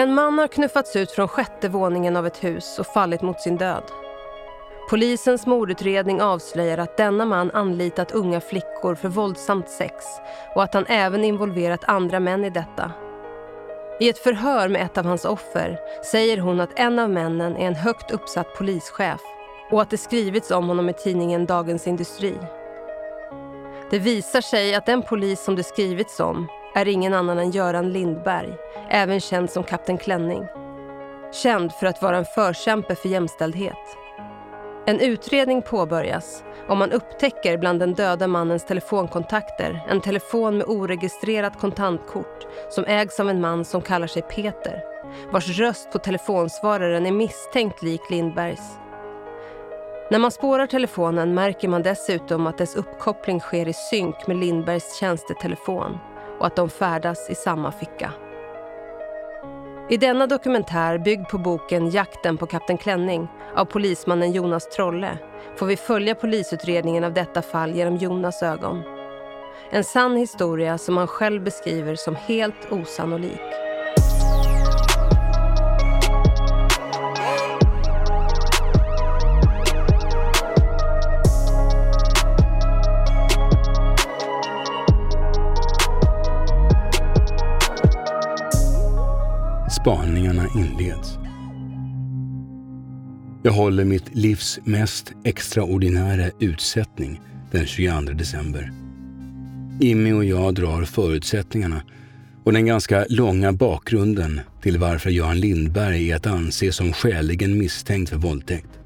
En man har knuffats ut från sjätte våningen av ett hus och fallit mot sin död. Polisens mordutredning avslöjar att denna man anlitat unga flickor för våldsamt sex och att han även involverat andra män i detta. I ett förhör med ett av hans offer säger hon att en av männen är en högt uppsatt polischef och att det skrivits om honom i tidningen Dagens Industri. Det visar sig att den polis som det skrivits om är ingen annan än Göran Lindberg, även känd som Kapten Klänning. Känd för att vara en förkämpe för jämställdhet. En utredning påbörjas om man upptäcker bland den döda mannens telefonkontakter en telefon med oregistrerat kontantkort som ägs av en man som kallar sig Peter vars röst på telefonsvararen är misstänkt lik Lindbergs. När man spårar telefonen märker man dessutom att dess uppkoppling sker i synk med Lindbergs tjänstetelefon och att de färdas i samma ficka. I denna dokumentär, byggd på boken Jakten på Kapten Klänning av polismannen Jonas Trolle får vi följa polisutredningen av detta fall genom Jonas ögon. En sann historia som han själv beskriver som helt osannolik. Spaningarna inleds. Jag håller mitt livs mest extraordinära utsättning den 22 december. Immi och jag drar förutsättningarna och den ganska långa bakgrunden till varför Göran Lindberg är att anse som skäligen misstänkt för våldtäkt.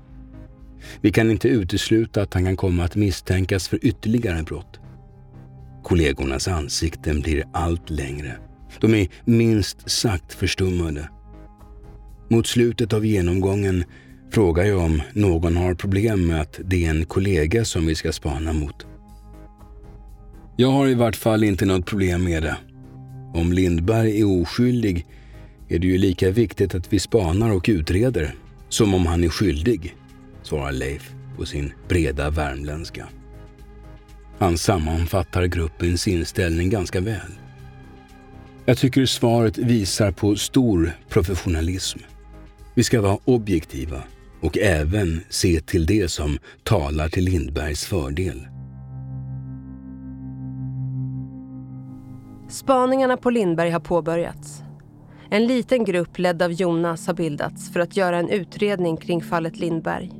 Vi kan inte utesluta att han kan komma att misstänkas för ytterligare brott. Kollegornas ansikten blir allt längre. De är minst sagt förstummade. Mot slutet av genomgången frågar jag om någon har problem med att det är en kollega som vi ska spana mot. Jag har i vart fall inte något problem med det. Om Lindberg är oskyldig är det ju lika viktigt att vi spanar och utreder som om han är skyldig, svarar Leif på sin breda värmländska. Han sammanfattar gruppens inställning ganska väl. Jag tycker svaret visar på stor professionalism. Vi ska vara objektiva och även se till det som talar till Lindbergs fördel. Spaningarna på Lindberg har påbörjats. En liten grupp ledd av Jonas har bildats för att göra en utredning kring fallet Lindberg.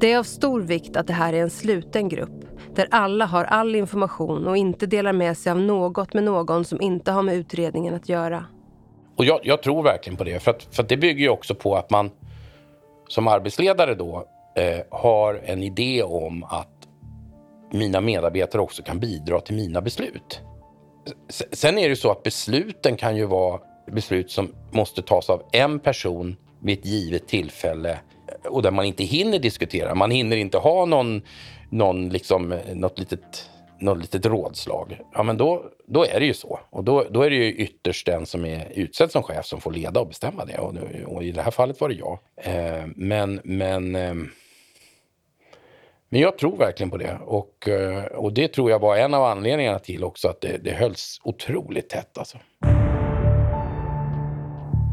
Det är av stor vikt att det här är en sluten grupp där alla har all information och inte delar med sig av något med någon som inte har med utredningen att göra. Och jag, jag tror verkligen på det, för, att, för att det bygger ju också på att man som arbetsledare då eh, har en idé om att mina medarbetare också kan bidra till mina beslut. Sen är det så att besluten kan ju vara beslut som måste tas av en person vid ett givet tillfälle och där man inte hinner diskutera. Man hinner inte ha någon, någon liksom, eh, något litet något litet rådslag, ja men då, då är det ju så. Och då, då är det ju ytterst den som är utsedd som chef som får leda och bestämma det. Och, och i det här fallet var det jag. Eh, men, men, eh, men jag tror verkligen på det. Och, eh, och det tror jag var en av anledningarna till också att det, det hölls otroligt tätt. Alltså.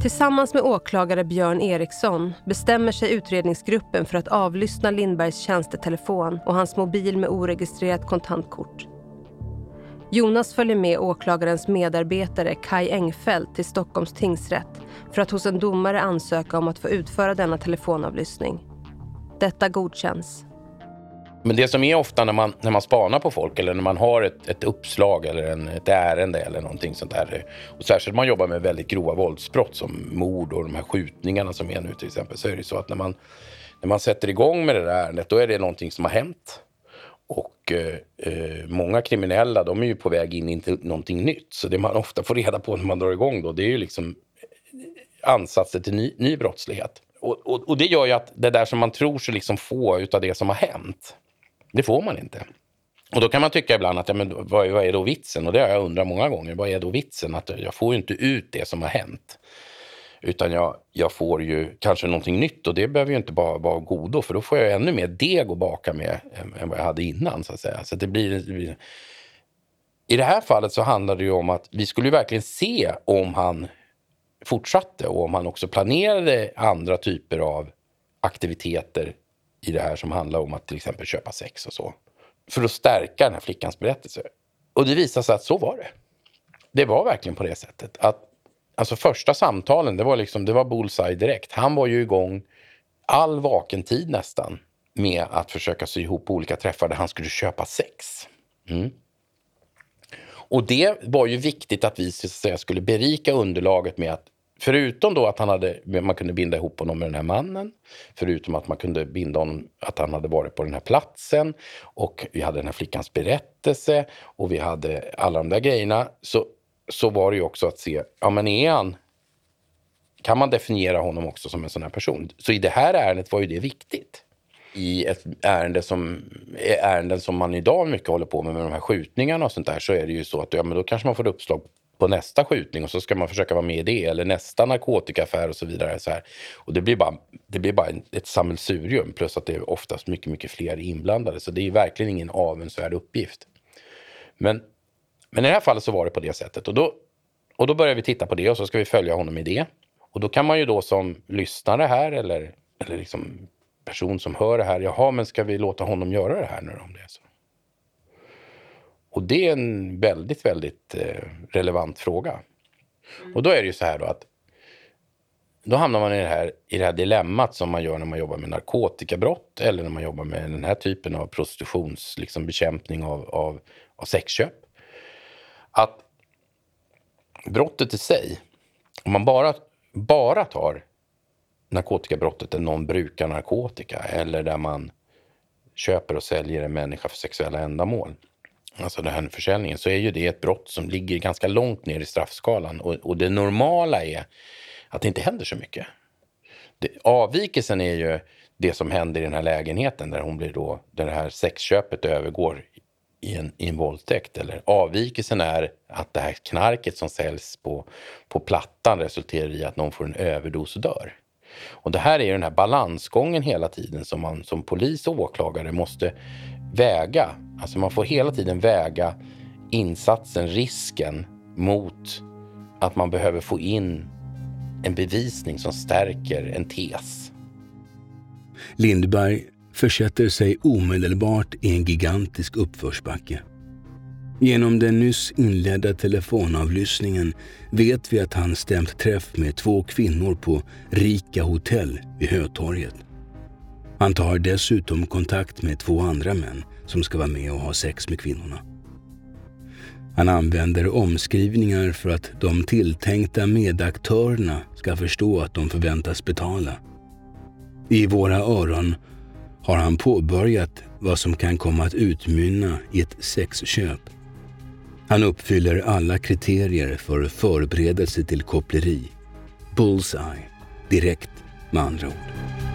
Tillsammans med åklagare Björn Eriksson bestämmer sig utredningsgruppen för att avlyssna Lindbergs tjänstetelefon och hans mobil med oregistrerat kontantkort. Jonas följer med åklagarens medarbetare Kai Engfeldt till Stockholms tingsrätt för att hos en domare ansöka om att få utföra denna telefonavlyssning. Detta godkänns. Men det som är ofta när man, när man spanar på folk eller när man har ett, ett uppslag eller en, ett ärende eller någonting sånt där. Och särskilt om man jobbar med väldigt grova våldsbrott som mord och de här skjutningarna som är nu till exempel. Så är det så att när man, när man sätter igång med det där ärendet då är det någonting som har hänt. Och eh, eh många kriminella de är ju på väg in i någonting nytt. Så det man ofta får reda på när man drar igång då det är ju liksom eh, ansatser till ny, ny brottslighet. Och, och, och, det gör ju att det där som man tror sig liksom få av det som har hänt det får man inte. Och då kan man tycka ibland att ja, men vad, vad är då vitsen? Och det har jag undrat många gånger. Vad är då vitsen? Att jag får ju inte ut det som har hänt. Utan jag, jag får ju kanske någonting nytt och det behöver ju inte bara vara godo för då får jag ännu mer deg att baka med än vad jag hade innan. Så att säga. Så det blir, det blir... I det här fallet så handlar det ju om att vi skulle verkligen se om han fortsatte och om han också planerade andra typer av aktiviteter i det här som handlar om att till exempel köpa sex och så. För att stärka den här flickans berättelse. Och det visade sig att så var det. Det var verkligen på det sättet. Att, alltså första samtalen, det var liksom, det var bullseye direkt. Han var ju igång all vaken tid nästan med att försöka sy ihop olika träffar där han skulle köpa sex. Mm. Och det var ju viktigt att vi så att säga, skulle berika underlaget med att Förutom då att han hade, man kunde binda ihop honom med den här mannen. Förutom att man kunde binda honom att han hade varit på den här platsen. Och vi hade den här flickans berättelse. Och vi hade alla de där grejerna. Så, så var det ju också att se, ja men är han... Kan man definiera honom också som en sån här person? Så i det här ärendet var ju det viktigt i ett ärende som, ärenden som man idag mycket håller på med, med de här skjutningarna och sånt där, så är det ju så att ja, men då kanske man får uppslag på nästa skjutning och så ska man försöka vara med i det eller nästa narkotikaaffär och så vidare. Så här. Och det blir bara, det blir bara ett sammelsurium plus att det är oftast mycket, mycket fler inblandade. Så det är verkligen ingen avundsvärd uppgift. Men, men i det här fallet så var det på det sättet och då, och då börjar vi titta på det och så ska vi följa honom i det. Och då kan man ju då som lyssnare här eller, eller liksom person som hör det här, jaha, men ska vi låta honom göra det här nu om det är så? Och det är en väldigt, väldigt eh, relevant fråga. Mm. Och då är det ju så här då att då hamnar man i det, här, i det här dilemmat som man gör när man jobbar med narkotikabrott eller när man jobbar med den här typen av prostitutionsbekämpning liksom av, av, av sexköp. Att brottet i sig, om man bara, bara tar narkotikabrottet där någon brukar narkotika eller där man köper och säljer en människa för sexuella ändamål alltså den här försäljningen, så är ju det ett brott som ligger ganska långt ner i straffskalan. Och, och det normala är att det inte händer så mycket. Det, avvikelsen är ju det som händer i den här lägenheten där hon blir då, där det här sexköpet övergår i en, i en våldtäkt. Eller avvikelsen är att det här knarket som säljs på, på plattan resulterar i att någon får en överdos och dör. Och det här är ju den här balansgången hela tiden som man som polis och åklagare måste väga. Alltså man får hela tiden väga insatsen, risken mot att man behöver få in en bevisning som stärker en tes. Lindberg försätter sig omedelbart i en gigantisk uppförsbacke. Genom den nyss inledda telefonavlyssningen vet vi att han stämt träff med två kvinnor på Rika hotell vid Hötorget. Han tar dessutom kontakt med två andra män som ska vara med och ha sex med kvinnorna. Han använder omskrivningar för att de tilltänkta medaktörerna ska förstå att de förväntas betala. I våra öron har han påbörjat vad som kan komma att utmynna i ett sexköp. Han uppfyller alla kriterier för förberedelse till koppleri. Bullseye. Direkt med andra ord.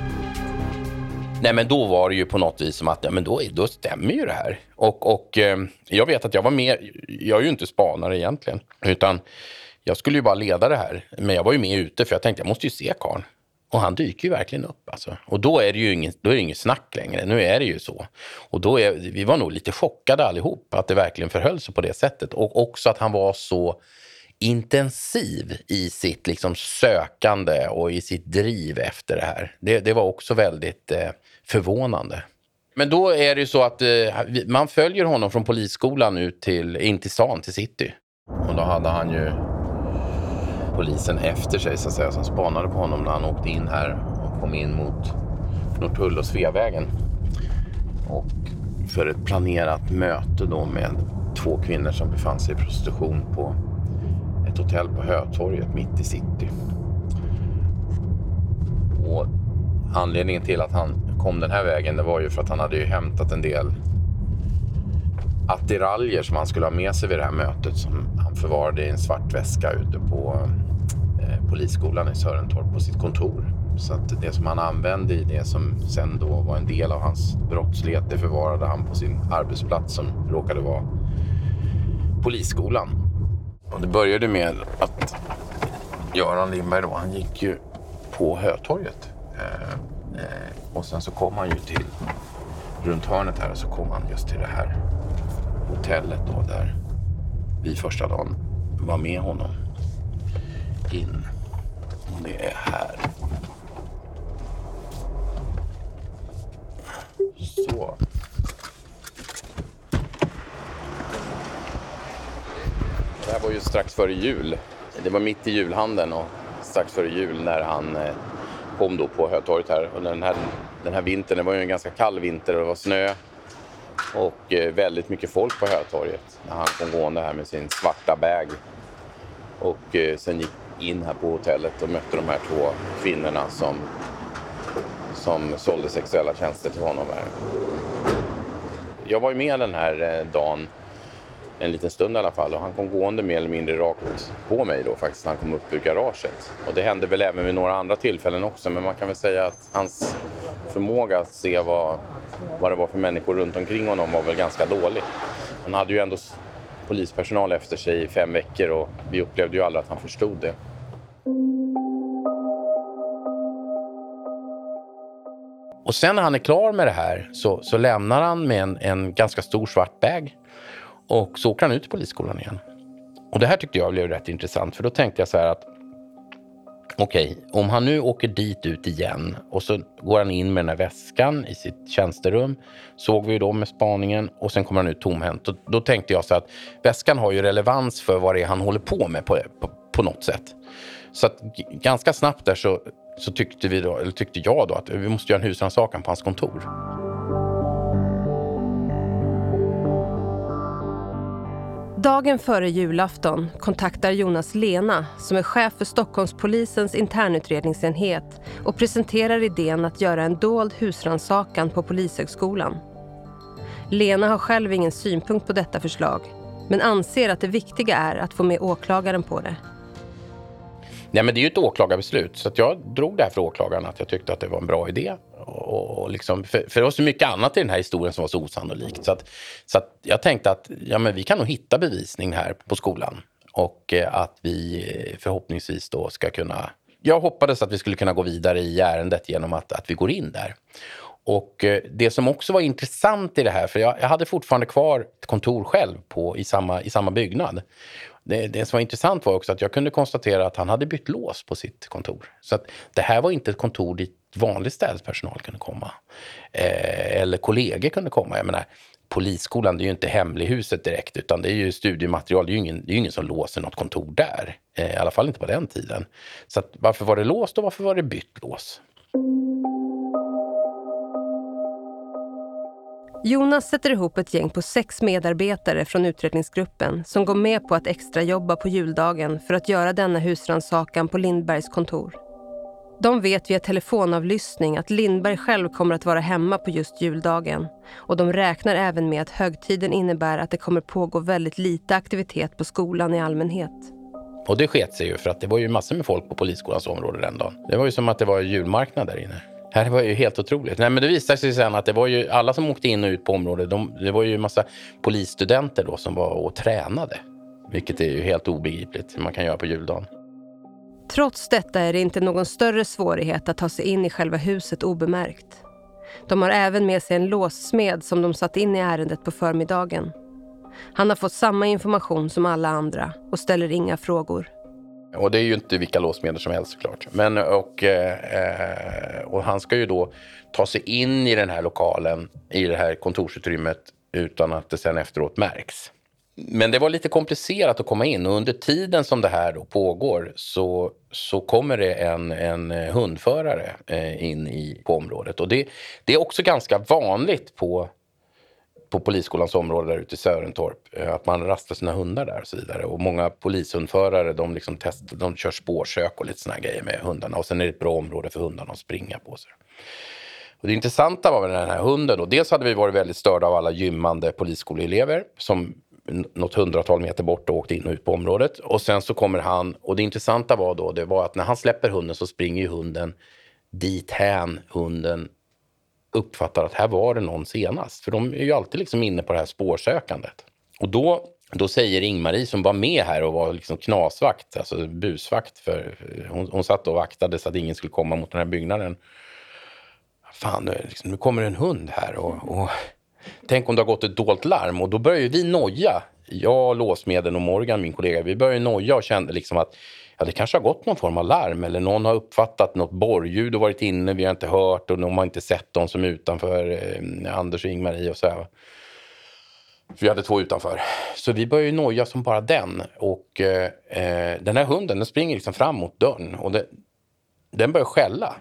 Nej, men då var det ju på något vis som att ja, men då, då stämmer ju det här. Och, och eh, jag vet att jag var med, jag är ju inte spanare egentligen, utan jag skulle ju bara leda det här. Men jag var ju med ute för jag tänkte jag måste ju se karln. Och han dyker ju verkligen upp. Alltså. Och då är det ju inget, då är det inget snack längre. Nu är det ju så. Och då är, vi var nog lite chockade allihop att det verkligen förhöll sig på det sättet. Och också att han var så intensiv i sitt liksom sökande och i sitt driv efter det här. Det, det var också väldigt eh, förvånande. Men då är det ju så att eh, man följer honom från polisskolan ut till, in till stan, till city. Och då hade han ju polisen efter sig så att säga, som spanade på honom när han åkte in här och kom in mot Norrtull och Sveavägen. Och för ett planerat möte då med två kvinnor som befann sig i prostitution på ett hotell på Hötorget mitt i city. Och anledningen till att han kom den här vägen det var ju för att han hade ju hämtat en del attiraljer som han skulle ha med sig vid det här mötet som han förvarade i en svart väska ute på eh, polisskolan i Sörentorp på sitt kontor. Så att det som han använde i det som sen då var en del av hans brottslighet det förvarade han på sin arbetsplats som råkade vara polisskolan. Och det började med att Göran Lindberg då, han gick ju på Hötorget. Eh, eh, och sen så kom han ju till runt hörnet här och så kom han just till det här hotellet då där vi första dagen var med honom in. Och Det är här. Så. Det här var ju strax före jul. Det var mitt i julhandeln och strax före jul när han eh, kom då på Hötorget här. Och den här, den här vintern, det var ju en ganska kall vinter och det var snö och eh, väldigt mycket folk på Hötorget när han kom gående här med sin svarta bag. Och eh, sen gick in här på hotellet och mötte de här två kvinnorna som, som sålde sexuella tjänster till honom. Här. Jag var ju med den här eh, dagen en liten stund i alla fall och han kom gående mer eller mindre rakt på mig då faktiskt när han kom upp ur garaget. Och det hände väl även vid några andra tillfällen också men man kan väl säga att hans förmåga att se vad, vad det var för människor runt omkring honom var väl ganska dålig. Han hade ju ändå polispersonal efter sig i fem veckor och vi upplevde ju aldrig att han förstod det. Och sen när han är klar med det här så, så lämnar han med en, en ganska stor svart bag och så åker han ut till polisskolan igen. Och det här tyckte jag blev rätt intressant för då tänkte jag så här att okej, okay, om han nu åker dit ut igen och så går han in med den här väskan i sitt tjänsterum. Såg vi ju då med spaningen och sen kommer han ut tomhänt. Och då tänkte jag så att väskan har ju relevans för vad det är han håller på med på, på, på något sätt. Så att ganska snabbt där så, så tyckte vi då, eller tyckte jag då att vi måste göra en husrannsakan på hans kontor. Dagen före julafton kontaktar Jonas Lena som är chef för Stockholmspolisens internutredningsenhet och presenterar idén att göra en dold husransakan på Polishögskolan. Lena har själv ingen synpunkt på detta förslag men anser att det viktiga är att få med åklagaren på det. Nej, men det är ju ett åklagarbeslut så jag drog det här för åklagaren att jag tyckte att det var en bra idé och, och liksom, för, för det var så mycket annat i den här historien som var så osannolikt. Så, att, så att jag tänkte att ja, men vi kan nog hitta bevisning här på skolan. Och eh, att vi eh, förhoppningsvis då ska kunna... Jag hoppades att vi skulle kunna gå vidare i ärendet genom att, att vi går in där. Och eh, det som också var intressant i det här, för jag, jag hade fortfarande kvar ett kontor själv på, i, samma, i samma byggnad. Det, det, som var intressant var också att jag kunde konstatera att han hade bytt lås på sitt kontor. Så att det här var inte ett kontor dit vanlig städpersonal kunde komma. Eh, eller kollegor kunde komma. Jag menar, Polisskolan, det är ju inte hemlighuset direkt, utan det är ju studiematerial. Det är ju ingen, det är ingen som låser något kontor där. Eh, I alla fall inte på den tiden. Så att, varför var det låst och varför var det bytt lås? Jonas sätter ihop ett gäng på sex medarbetare från utredningsgruppen som går med på att extrajobba på juldagen för att göra denna husrannsakan på Lindbergs kontor. De vet via telefonavlyssning att Lindberg själv kommer att vara hemma på just juldagen. Och de räknar även med att högtiden innebär att det kommer pågå väldigt lite aktivitet på skolan i allmänhet. Och det sket sig ju för att det var ju massor med folk på polisskolans område den dagen. Det var ju som att det var julmarknad där inne. Det var ju helt otroligt. Nej, men det visade sig sen att det var ju alla som åkte in och ut på området. De, det var ju en massa polisstudenter då som var och tränade. Vilket är ju helt obegripligt hur man kan göra på juldagen. Trots detta är det inte någon större svårighet att ta sig in i själva huset obemärkt. De har även med sig en låssmed som de satt in i ärendet på förmiddagen. Han har fått samma information som alla andra och ställer inga frågor. Och det är ju inte vilka låsmedel som helst såklart. Men, och, eh, och han ska ju då ta sig in i den här lokalen, i det här kontorsutrymmet utan att det sen efteråt märks. Men det var lite komplicerat att komma in och under tiden som det här då pågår så, så kommer det en, en hundförare eh, in i, på området. Och det, det är också ganska vanligt på, på polisskolans område där ute i Sörentorp eh, att man rastar sina hundar där och så vidare. Och många polishundförare de, liksom test, de kör spårsök och lite såna grejer med hundarna. Och sen är det ett bra område för hundarna att springa på. sig. Och det intressanta var med den här hunden då, dels hade vi varit väldigt störda av alla gymmande polisskoleelever som något hundratal meter bort och åkte in och ut på området. Och sen så kommer han, och det intressanta var då, det var att när han släpper hunden så springer ju hunden dit hän hunden uppfattar att här var det någon senast. För de är ju alltid liksom inne på det här spårsökandet. Och då, då säger Ingmarie som var med här och var liksom knasvakt, alltså busvakt, för hon, hon satt och vaktade så att ingen skulle komma mot den här byggnaden. Fan, nu, liksom, nu kommer en hund här och, och Tänk om det har gått ett dolt larm och då börjar ju vi noja jag, låsmedel och Morgan, min kollega, vi började noja och kände liksom att ja, det kanske har gått någon form av larm eller någon har uppfattat något borrljud och varit inne, vi har inte hört och de har inte sett de som är utanför, eh, Anders och Ingmarie och så här. Vi hade två utanför. Så vi började noja som bara den. Och eh, eh, den här hunden den springer liksom fram mot dörren och det, den börjar skälla.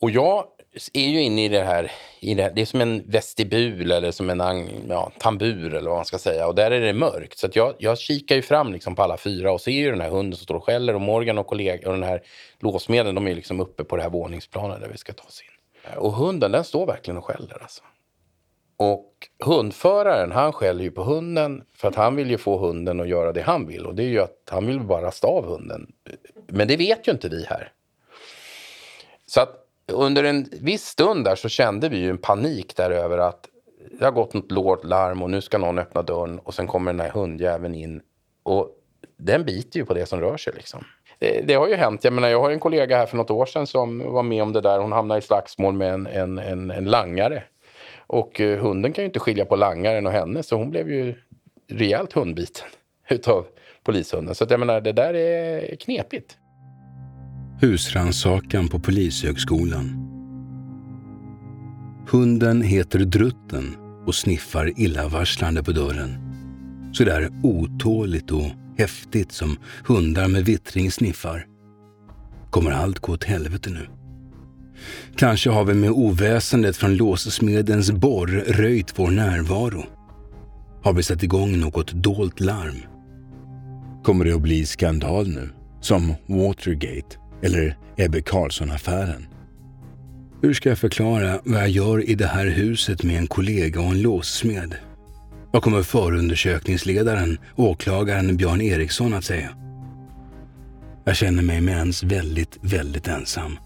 Och jag är ju inne i det här, i det, det är som en vestibul eller som en ja, tambur eller vad man ska säga. Och där är det mörkt. Så jag, jag kikar ju fram liksom på alla fyra och ser ju den här hunden som står och skäller. Och Morgan och kollegan och den här låsmedlen, de är liksom uppe på det här våningsplanet där vi ska ta oss in. Och hunden den står verkligen och skäller alltså. Och hundföraren han skäller ju på hunden för att han vill ju få hunden att göra det han vill. Och det är ju att han vill bara rasta av hunden. Men det vet ju inte vi här. Så att under en viss stund där så kände vi ju en panik där över att det har gått något lågt larm och nu ska någon öppna dörren och sen kommer den här hundjäveln in. Och den biter ju på det som rör sig liksom. Det, det, har ju hänt. Jag menar, jag har en kollega här för något år sedan som var med om det där. Hon hamnade i slagsmål med en, en, en, en langare. Och eh, hunden kan ju inte skilja på langaren och henne så hon blev ju rejält hundbiten utav polishunden. Så att jag menar, det där är knepigt. Husransakan på Polishögskolan. Hunden heter Drutten och sniffar illavarslande på dörren. Så där otåligt och häftigt som hundar med vittring sniffar. Kommer allt gå åt helvete nu? Kanske har vi med oväsendet från låssmedens borr röjt vår närvaro. Har vi satt igång något dolt larm? Kommer det att bli skandal nu? Som Watergate eller Ebbe Carlsson-affären? Hur ska jag förklara vad jag gör i det här huset med en kollega och en låssmed? Vad kommer förundersökningsledaren, åklagaren Björn Eriksson att säga? Jag känner mig med ens väldigt, väldigt ensam.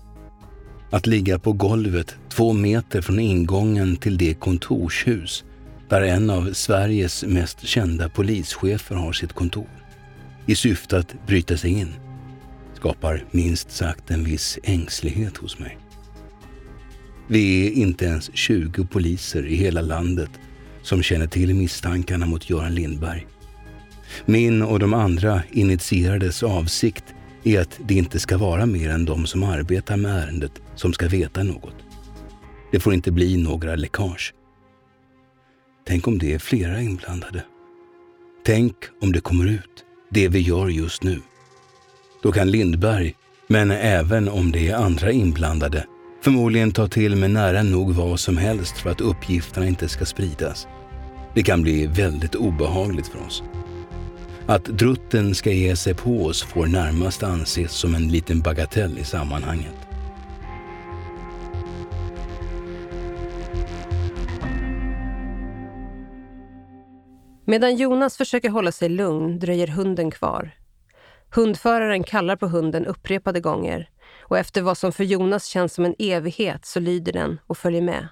Att ligga på golvet två meter från ingången till det kontorshus där en av Sveriges mest kända polischefer har sitt kontor i syfte att bryta sig in skapar minst sagt en viss ängslighet hos mig. Vi är inte ens 20 poliser i hela landet som känner till misstankarna mot Göran Lindberg. Min och de andra initierades avsikt är att det inte ska vara mer än de som arbetar med ärendet som ska veta något. Det får inte bli några läckage. Tänk om det är flera inblandade. Tänk om det kommer ut, det vi gör just nu. Då kan Lindberg, men även om det är andra inblandade, förmodligen ta till med nära nog vad som helst för att uppgifterna inte ska spridas. Det kan bli väldigt obehagligt för oss. Att drutten ska ge sig på oss får närmast anses som en liten bagatell i sammanhanget. Medan Jonas försöker hålla sig lugn dröjer hunden kvar. Hundföraren kallar på hunden upprepade gånger och efter vad som för Jonas känns som en evighet så lyder den och följer med.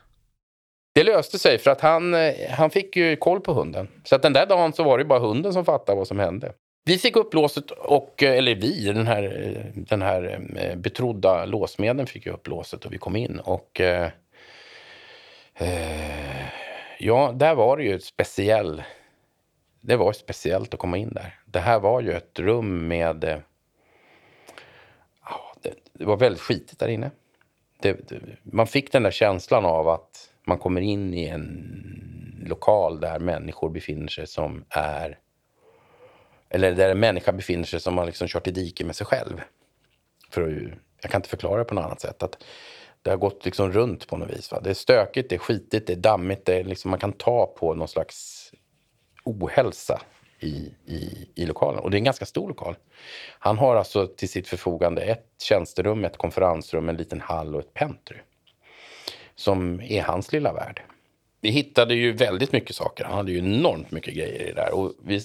Det löste sig för att han, eh, han fick ju koll på hunden. Så att den där dagen så var det bara hunden som fattade vad som hände. Vi fick upplåset, och, eh, eller vi, den här, eh, den här betrodda låsmedlen fick ju upplåset och vi kom in. Och eh, ja, där var det ju speciell det var speciellt att komma in där. Det här var ju ett rum med... Eh, det, det, var väldigt skitigt där inne. Det, det, man fick den där känslan av att man kommer in i en lokal där människor befinner sig som är... Eller där en människa befinner sig som har liksom kört i diket med sig själv. För att, jag kan inte förklara det på något annat sätt. Att det har gått liksom runt på något vis. Va? Det är stökigt, det är skitigt, det är dammigt. Det är liksom, man kan ta på någon slags ohälsa i, i, i lokalen. Och det är en ganska stor lokal. Han har alltså till sitt förfogande ett tjänsterum, ett konferensrum, en liten hall och ett pentry. Som är hans lilla värld. Vi hittade ju väldigt mycket saker. Han hade ju enormt mycket grejer i det där. Och vi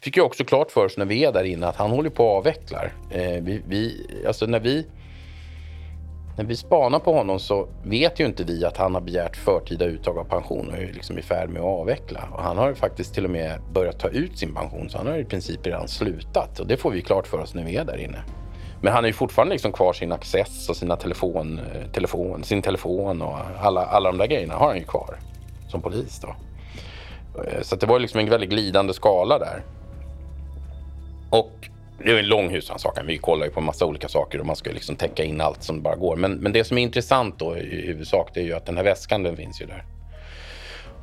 fick ju också klart för oss när vi är där inne att han håller på att avvecklar. Eh, vi, vi, alltså när vi när vi spanar på honom så vet ju inte vi att han har begärt förtida uttag av pension och är liksom i färd med att avveckla. Och han har ju faktiskt till och med börjat ta ut sin pension så han har i princip redan slutat och det får vi klart för oss när vi är där inne. Men han har ju fortfarande liksom kvar sin access och sina telefon, eh, telefon, sin telefon och alla, alla de där grejerna har han ju kvar som polis då. Eh, så det var liksom en väldigt glidande skala där. Och det är en lång husrannsakan. Vi kollar ju på en massa olika saker och man ska liksom täcka in allt som bara går. Men, men det som är intressant då i huvudsak det är ju att den här väskan den finns ju där.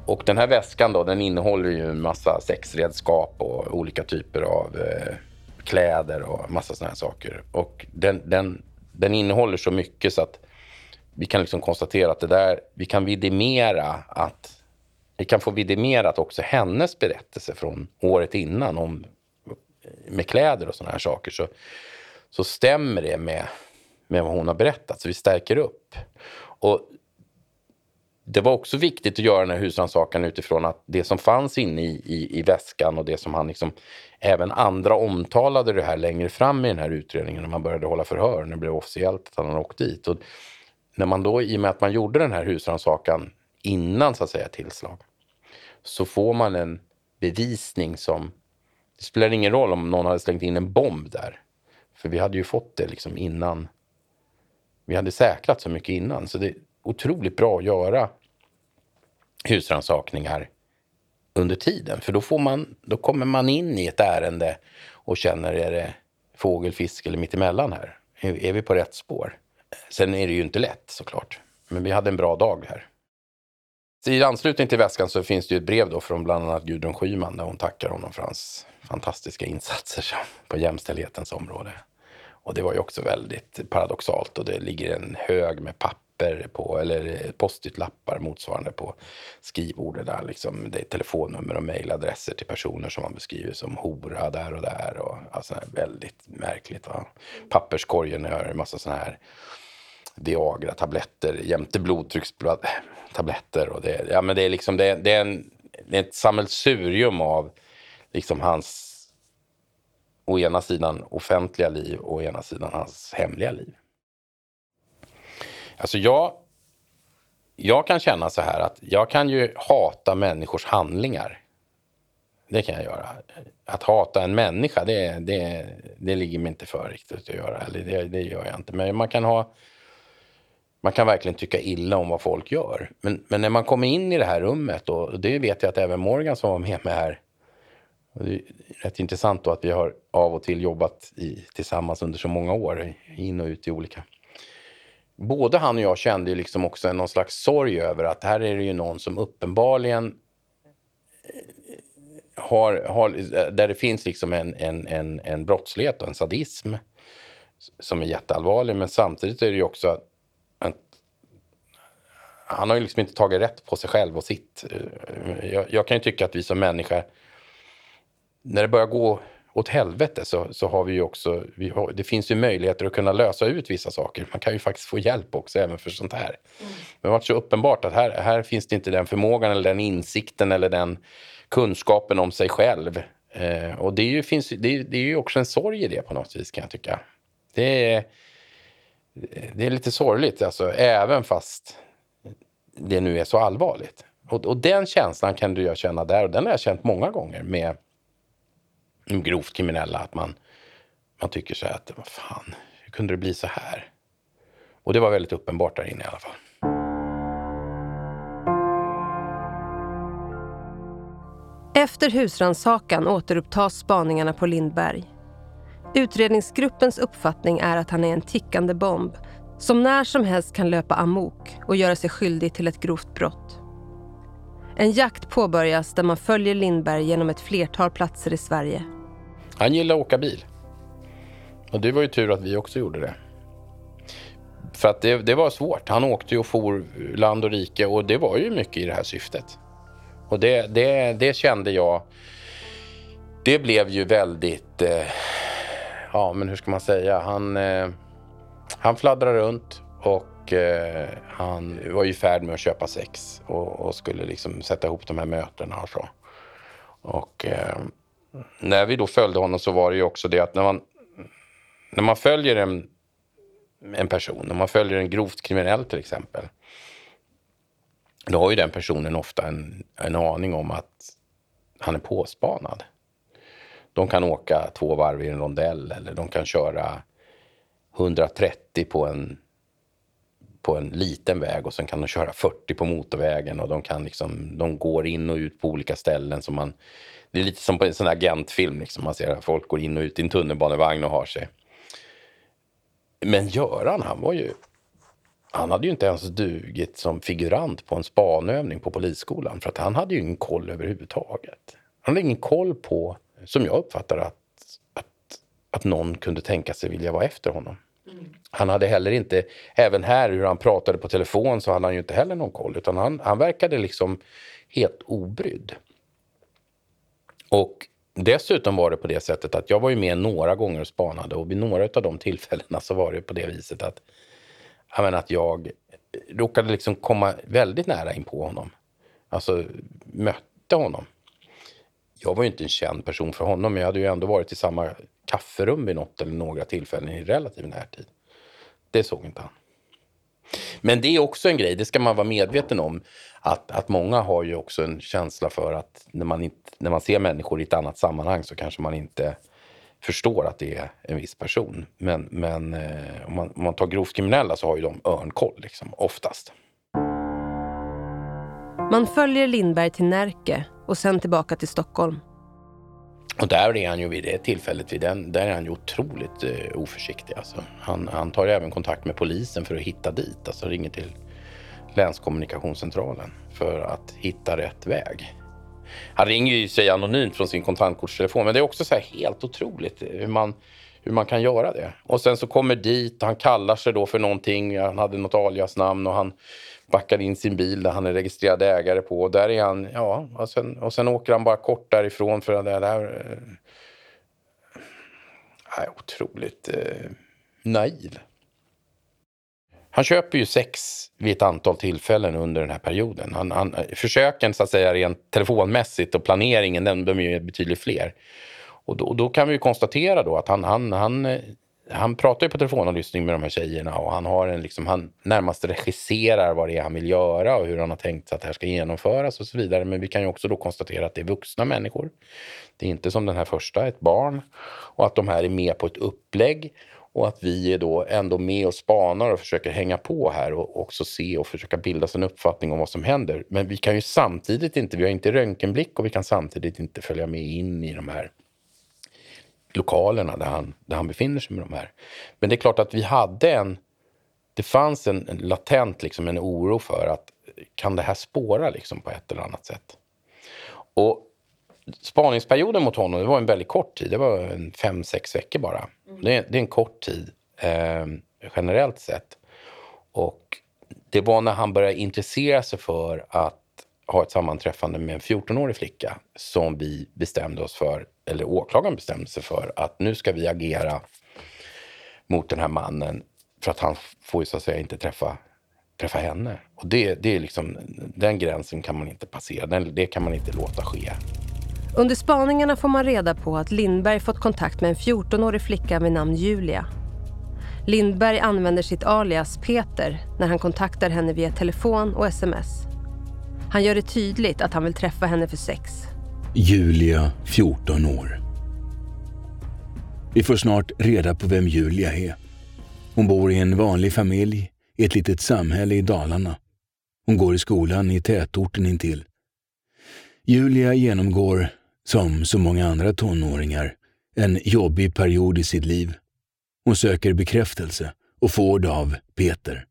Och den här väskan då den innehåller ju en massa sexredskap och olika typer av eh, kläder och massa sådana här saker. Och den, den, den innehåller så mycket så att vi kan liksom konstatera att det där, vi kan vidimera att vi kan få vidimerat också hennes berättelse från året innan om med kläder och sådana här saker så, så stämmer det med, med vad hon har berättat. Så vi stärker upp. Och det var också viktigt att göra den här husrannsakan utifrån att det som fanns inne i, i, i, väskan och det som han liksom, även andra omtalade det här längre fram i den här utredningen när man började hålla förhör, när det blev officiellt att han hade åkt dit. Och när man då, i och med att man gjorde den här husrannsakan innan så att säga tillslag, så får man en bevisning som det spelar ingen roll om någon hade slängt in en bomb där. För vi hade ju fått det liksom innan. Vi hade säkrat så mycket innan. Så det är otroligt bra att göra husrannsakningar under tiden. För då, får man, då kommer man in i ett ärende och känner, är det fågel, fisk eller mittemellan här? Är vi på rätt spår? Sen är det ju inte lätt såklart. Men vi hade en bra dag här. I anslutning till väskan så finns det ju ett brev då från bland annat Gudrun Schyman där hon tackar honom för hans fantastiska insatser på jämställdhetens område. Och det var ju också väldigt paradoxalt och det ligger en hög med papper på, eller post-it-lappar motsvarande på skrivbordet där liksom. Det är telefonnummer och mejladresser till personer som man beskriver som hora där och där och alltså väldigt märkligt. Va? Papperskorgen har en massa sådana här Viagra-tabletter jämte blodtryckstabletter och det, ja, men det är liksom det, det är, en, det är ett sammelsurium av liksom hans å ena sidan offentliga liv och å ena sidan hans hemliga liv. Alltså jag, jag kan känna så här att jag kan ju hata människors handlingar. Det kan jag göra. Att hata en människa, det, det, det ligger mig inte för riktigt att göra. Eller det, det gör jag inte. Men man kan ha man kan verkligen tycka illa om vad folk gör. Men, men när man kommer in i det här rummet, och det vet jag att även Morgan som var med mig här och det är rätt intressant då att vi har av och till jobbat i, tillsammans under så många år, in och ut i olika... Både han och jag kände ju liksom också någon slags sorg över att här är det ju någon som uppenbarligen eh, har, har, där det finns liksom en, en, en, en brottslighet och en sadism som är jätteallvarlig. Men samtidigt är det ju också att, att han har ju liksom inte tagit rätt på sig själv och sitt. Eh, jag, jag kan ju tycka att vi som människor när det börjar gå åt helvete så, så har vi ju också, vi har, det finns ju möjligheter att kunna lösa ut vissa saker. Man kan ju faktiskt få hjälp också även för sånt här. Mm. Det har varit så uppenbart att här, här finns det inte den förmågan eller den insikten eller den kunskapen om sig själv. Eh, och det är, ju, finns, det, är, det är ju också en sorg i det på något vis kan jag tycka. Det är, det är lite sorgligt alltså, även fast det nu är så allvarligt. Och, och den känslan kan du jag känna där och den har jag känt många gånger med grovt kriminella. Att man, man tycker så här att, vad fan, hur kunde det bli så här? Och det var väldigt uppenbart där inne i alla fall. Efter husransakan återupptas spaningarna på Lindberg. Utredningsgruppens uppfattning är att han är en tickande bomb som när som helst kan löpa amok och göra sig skyldig till ett grovt brott. En jakt påbörjas där man följer Lindberg genom ett flertal platser i Sverige. Han gillar att åka bil. Och det var ju tur att vi också gjorde det. För att det, det var svårt. Han åkte ju och for land och rike och det var ju mycket i det här syftet. Och det, det, det kände jag, det blev ju väldigt, eh, ja men hur ska man säga, han, eh, han fladdrade runt och eh, han var i färd med att köpa sex och, och, skulle liksom sätta ihop de här mötena och så. Och eh, när vi då följde honom så var det ju också det att när man, när man följer en, en person, Om man följer en grovt kriminell till exempel, då har ju den personen ofta en, en aning om att han är påspanad. De kan åka två varv i en rondell eller de kan köra 130 på en på en liten väg och sen kan de köra 40 på motorvägen och de kan liksom, de går in och ut på olika ställen som man det är lite som på en sån agentfilm. Liksom. Man ser att folk går in och ut i en tunnelbanevagn och har sig. Men Göran, han var ju... Han hade ju inte ens dugit som figurant på en spanövning på polisskolan. För att han hade ju ingen koll överhuvudtaget. Han hade ingen koll på, som jag uppfattar att, att, att någon kunde tänka sig vilja vara efter honom. Mm. Han hade heller inte, även här hur han pratade på telefon så hade han ju inte heller någon koll. Utan han, han verkade liksom helt obrydd. Och dessutom var det på det sättet att jag var ju med några gånger och spanade och vid några av de tillfällena så var det på det viset att, jag menar, att jag råkade liksom komma väldigt nära in på honom. Alltså mötte honom. Jag var ju inte en känd person för honom, men jag hade ju ändå varit i samma kafferum vid något eller några tillfällen i relativ närtid. Det såg inte han. Men det är också en grej, det ska man vara medveten om. Att, att många har ju också en känsla för att när man, inte, när man ser människor i ett annat sammanhang så kanske man inte förstår att det är en viss person. Men, men eh, om, man, om man tar grovt kriminella så har ju de örnkoll, liksom, oftast. Man följer Lindberg till Närke och sen tillbaka till Stockholm. Och där är han ju vid det tillfället, vid den, där är han ju otroligt eh, oförsiktig. Alltså. Han, han tar även kontakt med polisen för att hitta dit, alltså ringer till länskommunikationscentralen för att hitta rätt väg. Han ringer ju sig anonymt från sin kontantkortstelefon, men det är också så helt otroligt hur man, hur man kan göra det. Och sen så kommer dit, han kallar sig då för någonting, han hade något aliasnamn och han backar in sin bil där han är registrerad ägare på. Och där är han, ja, och sen, och sen åker han bara kort därifrån för det där... Äh, eh, otroligt eh, naiv. Han köper ju sex vid ett antal tillfällen under den här perioden. Han, han, försöken så att säga rent telefonmässigt och planeringen, den, de är ju betydligt fler. Och då, då kan vi konstatera då att han, han, han han pratar ju på telefonavlyssning med de här tjejerna och han, har en, liksom, han närmast regisserar vad det är han vill göra och hur han har tänkt sig att det här ska genomföras och så vidare. Men vi kan ju också då konstatera att det är vuxna människor. Det är inte som den här första, ett barn. Och att de här är med på ett upplägg och att vi är då ändå med och spanar och försöker hänga på här och också se och försöka bilda sig en uppfattning om vad som händer. Men vi kan ju samtidigt inte, vi har inte röntgenblick och vi kan samtidigt inte följa med in i de här lokalerna där han, där han befinner sig med de här. Men det är klart att vi hade en... Det fanns en, en latent liksom en oro för att kan det här spåra liksom på ett eller annat sätt? Och spaningsperioden mot honom det var en väldigt kort tid. Det var en fem, sex veckor bara. Mm. Det, är, det, är en kort tid eh, generellt sett. Och det var när han började intressera sig för att ha ett sammanträffande med en 14-årig flicka som vi bestämde oss för, eller åklagaren bestämde sig för, att nu ska vi agera mot den här mannen för att han får ju så att säga inte träffa, träffa henne. Och det, det är liksom, den gränsen kan man inte passera, den, det kan man inte låta ske. Under spaningarna får man reda på att Lindberg fått kontakt med en 14-årig flicka vid namn Julia. Lindberg använder sitt alias Peter när han kontaktar henne via telefon och sms. Han gör det tydligt att han vill träffa henne för sex. Julia, 14 år. Vi får snart reda på vem Julia är. Hon bor i en vanlig familj i ett litet samhälle i Dalarna. Hon går i skolan i tätorten intill. Julia genomgår, som så många andra tonåringar, en jobbig period i sitt liv. Hon söker bekräftelse och får det av Peter.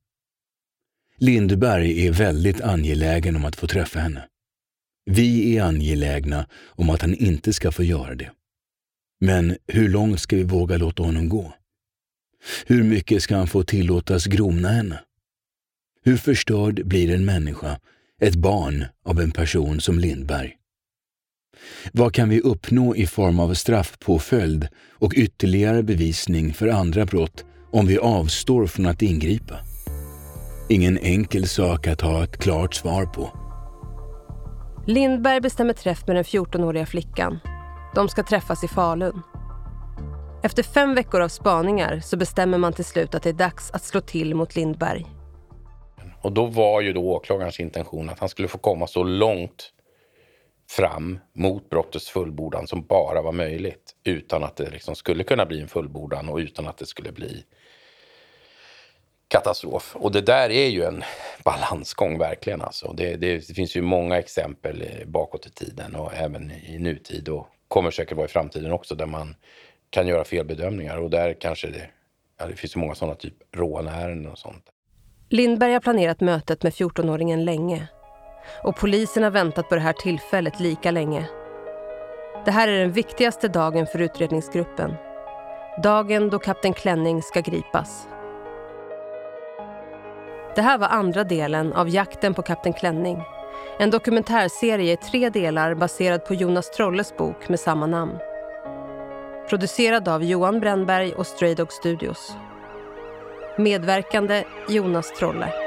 Lindberg är väldigt angelägen om att få träffa henne. Vi är angelägna om att han inte ska få göra det. Men hur långt ska vi våga låta honom gå? Hur mycket ska han få tillåtas grona henne? Hur förstörd blir en människa, ett barn av en person som Lindberg? Vad kan vi uppnå i form av straffpåföljd och ytterligare bevisning för andra brott om vi avstår från att ingripa? Ingen enkel sak att ha ett klart svar på. Lindberg bestämmer träff med den 14-åriga flickan. De ska träffas i Falun. Efter fem veckor av spaningar så bestämmer man till slut att det är dags att slå till mot Lindberg. Och då var ju då åklagarens intention att han skulle få komma så långt fram mot brottets fullbordan som bara var möjligt utan att det liksom skulle kunna bli en fullbordan och utan att det skulle bli katastrof. Och det där är ju en balansgång verkligen. Alltså. Det, det, det, finns ju många exempel eh, bakåt i tiden och även i nutid och kommer säkert vara i framtiden också där man kan göra felbedömningar och där kanske det, ja, det finns ju många sådana typ rånärenden och sånt. Lindberg har planerat mötet med 14-åringen länge och polisen har väntat på det här tillfället lika länge. Det här är den viktigaste dagen för utredningsgruppen. Dagen då kapten Klänning ska gripas. Det här var andra delen av Jakten på kapten Klänning. En dokumentärserie i tre delar baserad på Jonas Trolles bok med samma namn. Producerad av Johan Brännberg och Stray Dog Studios. Medverkande Jonas Trolle.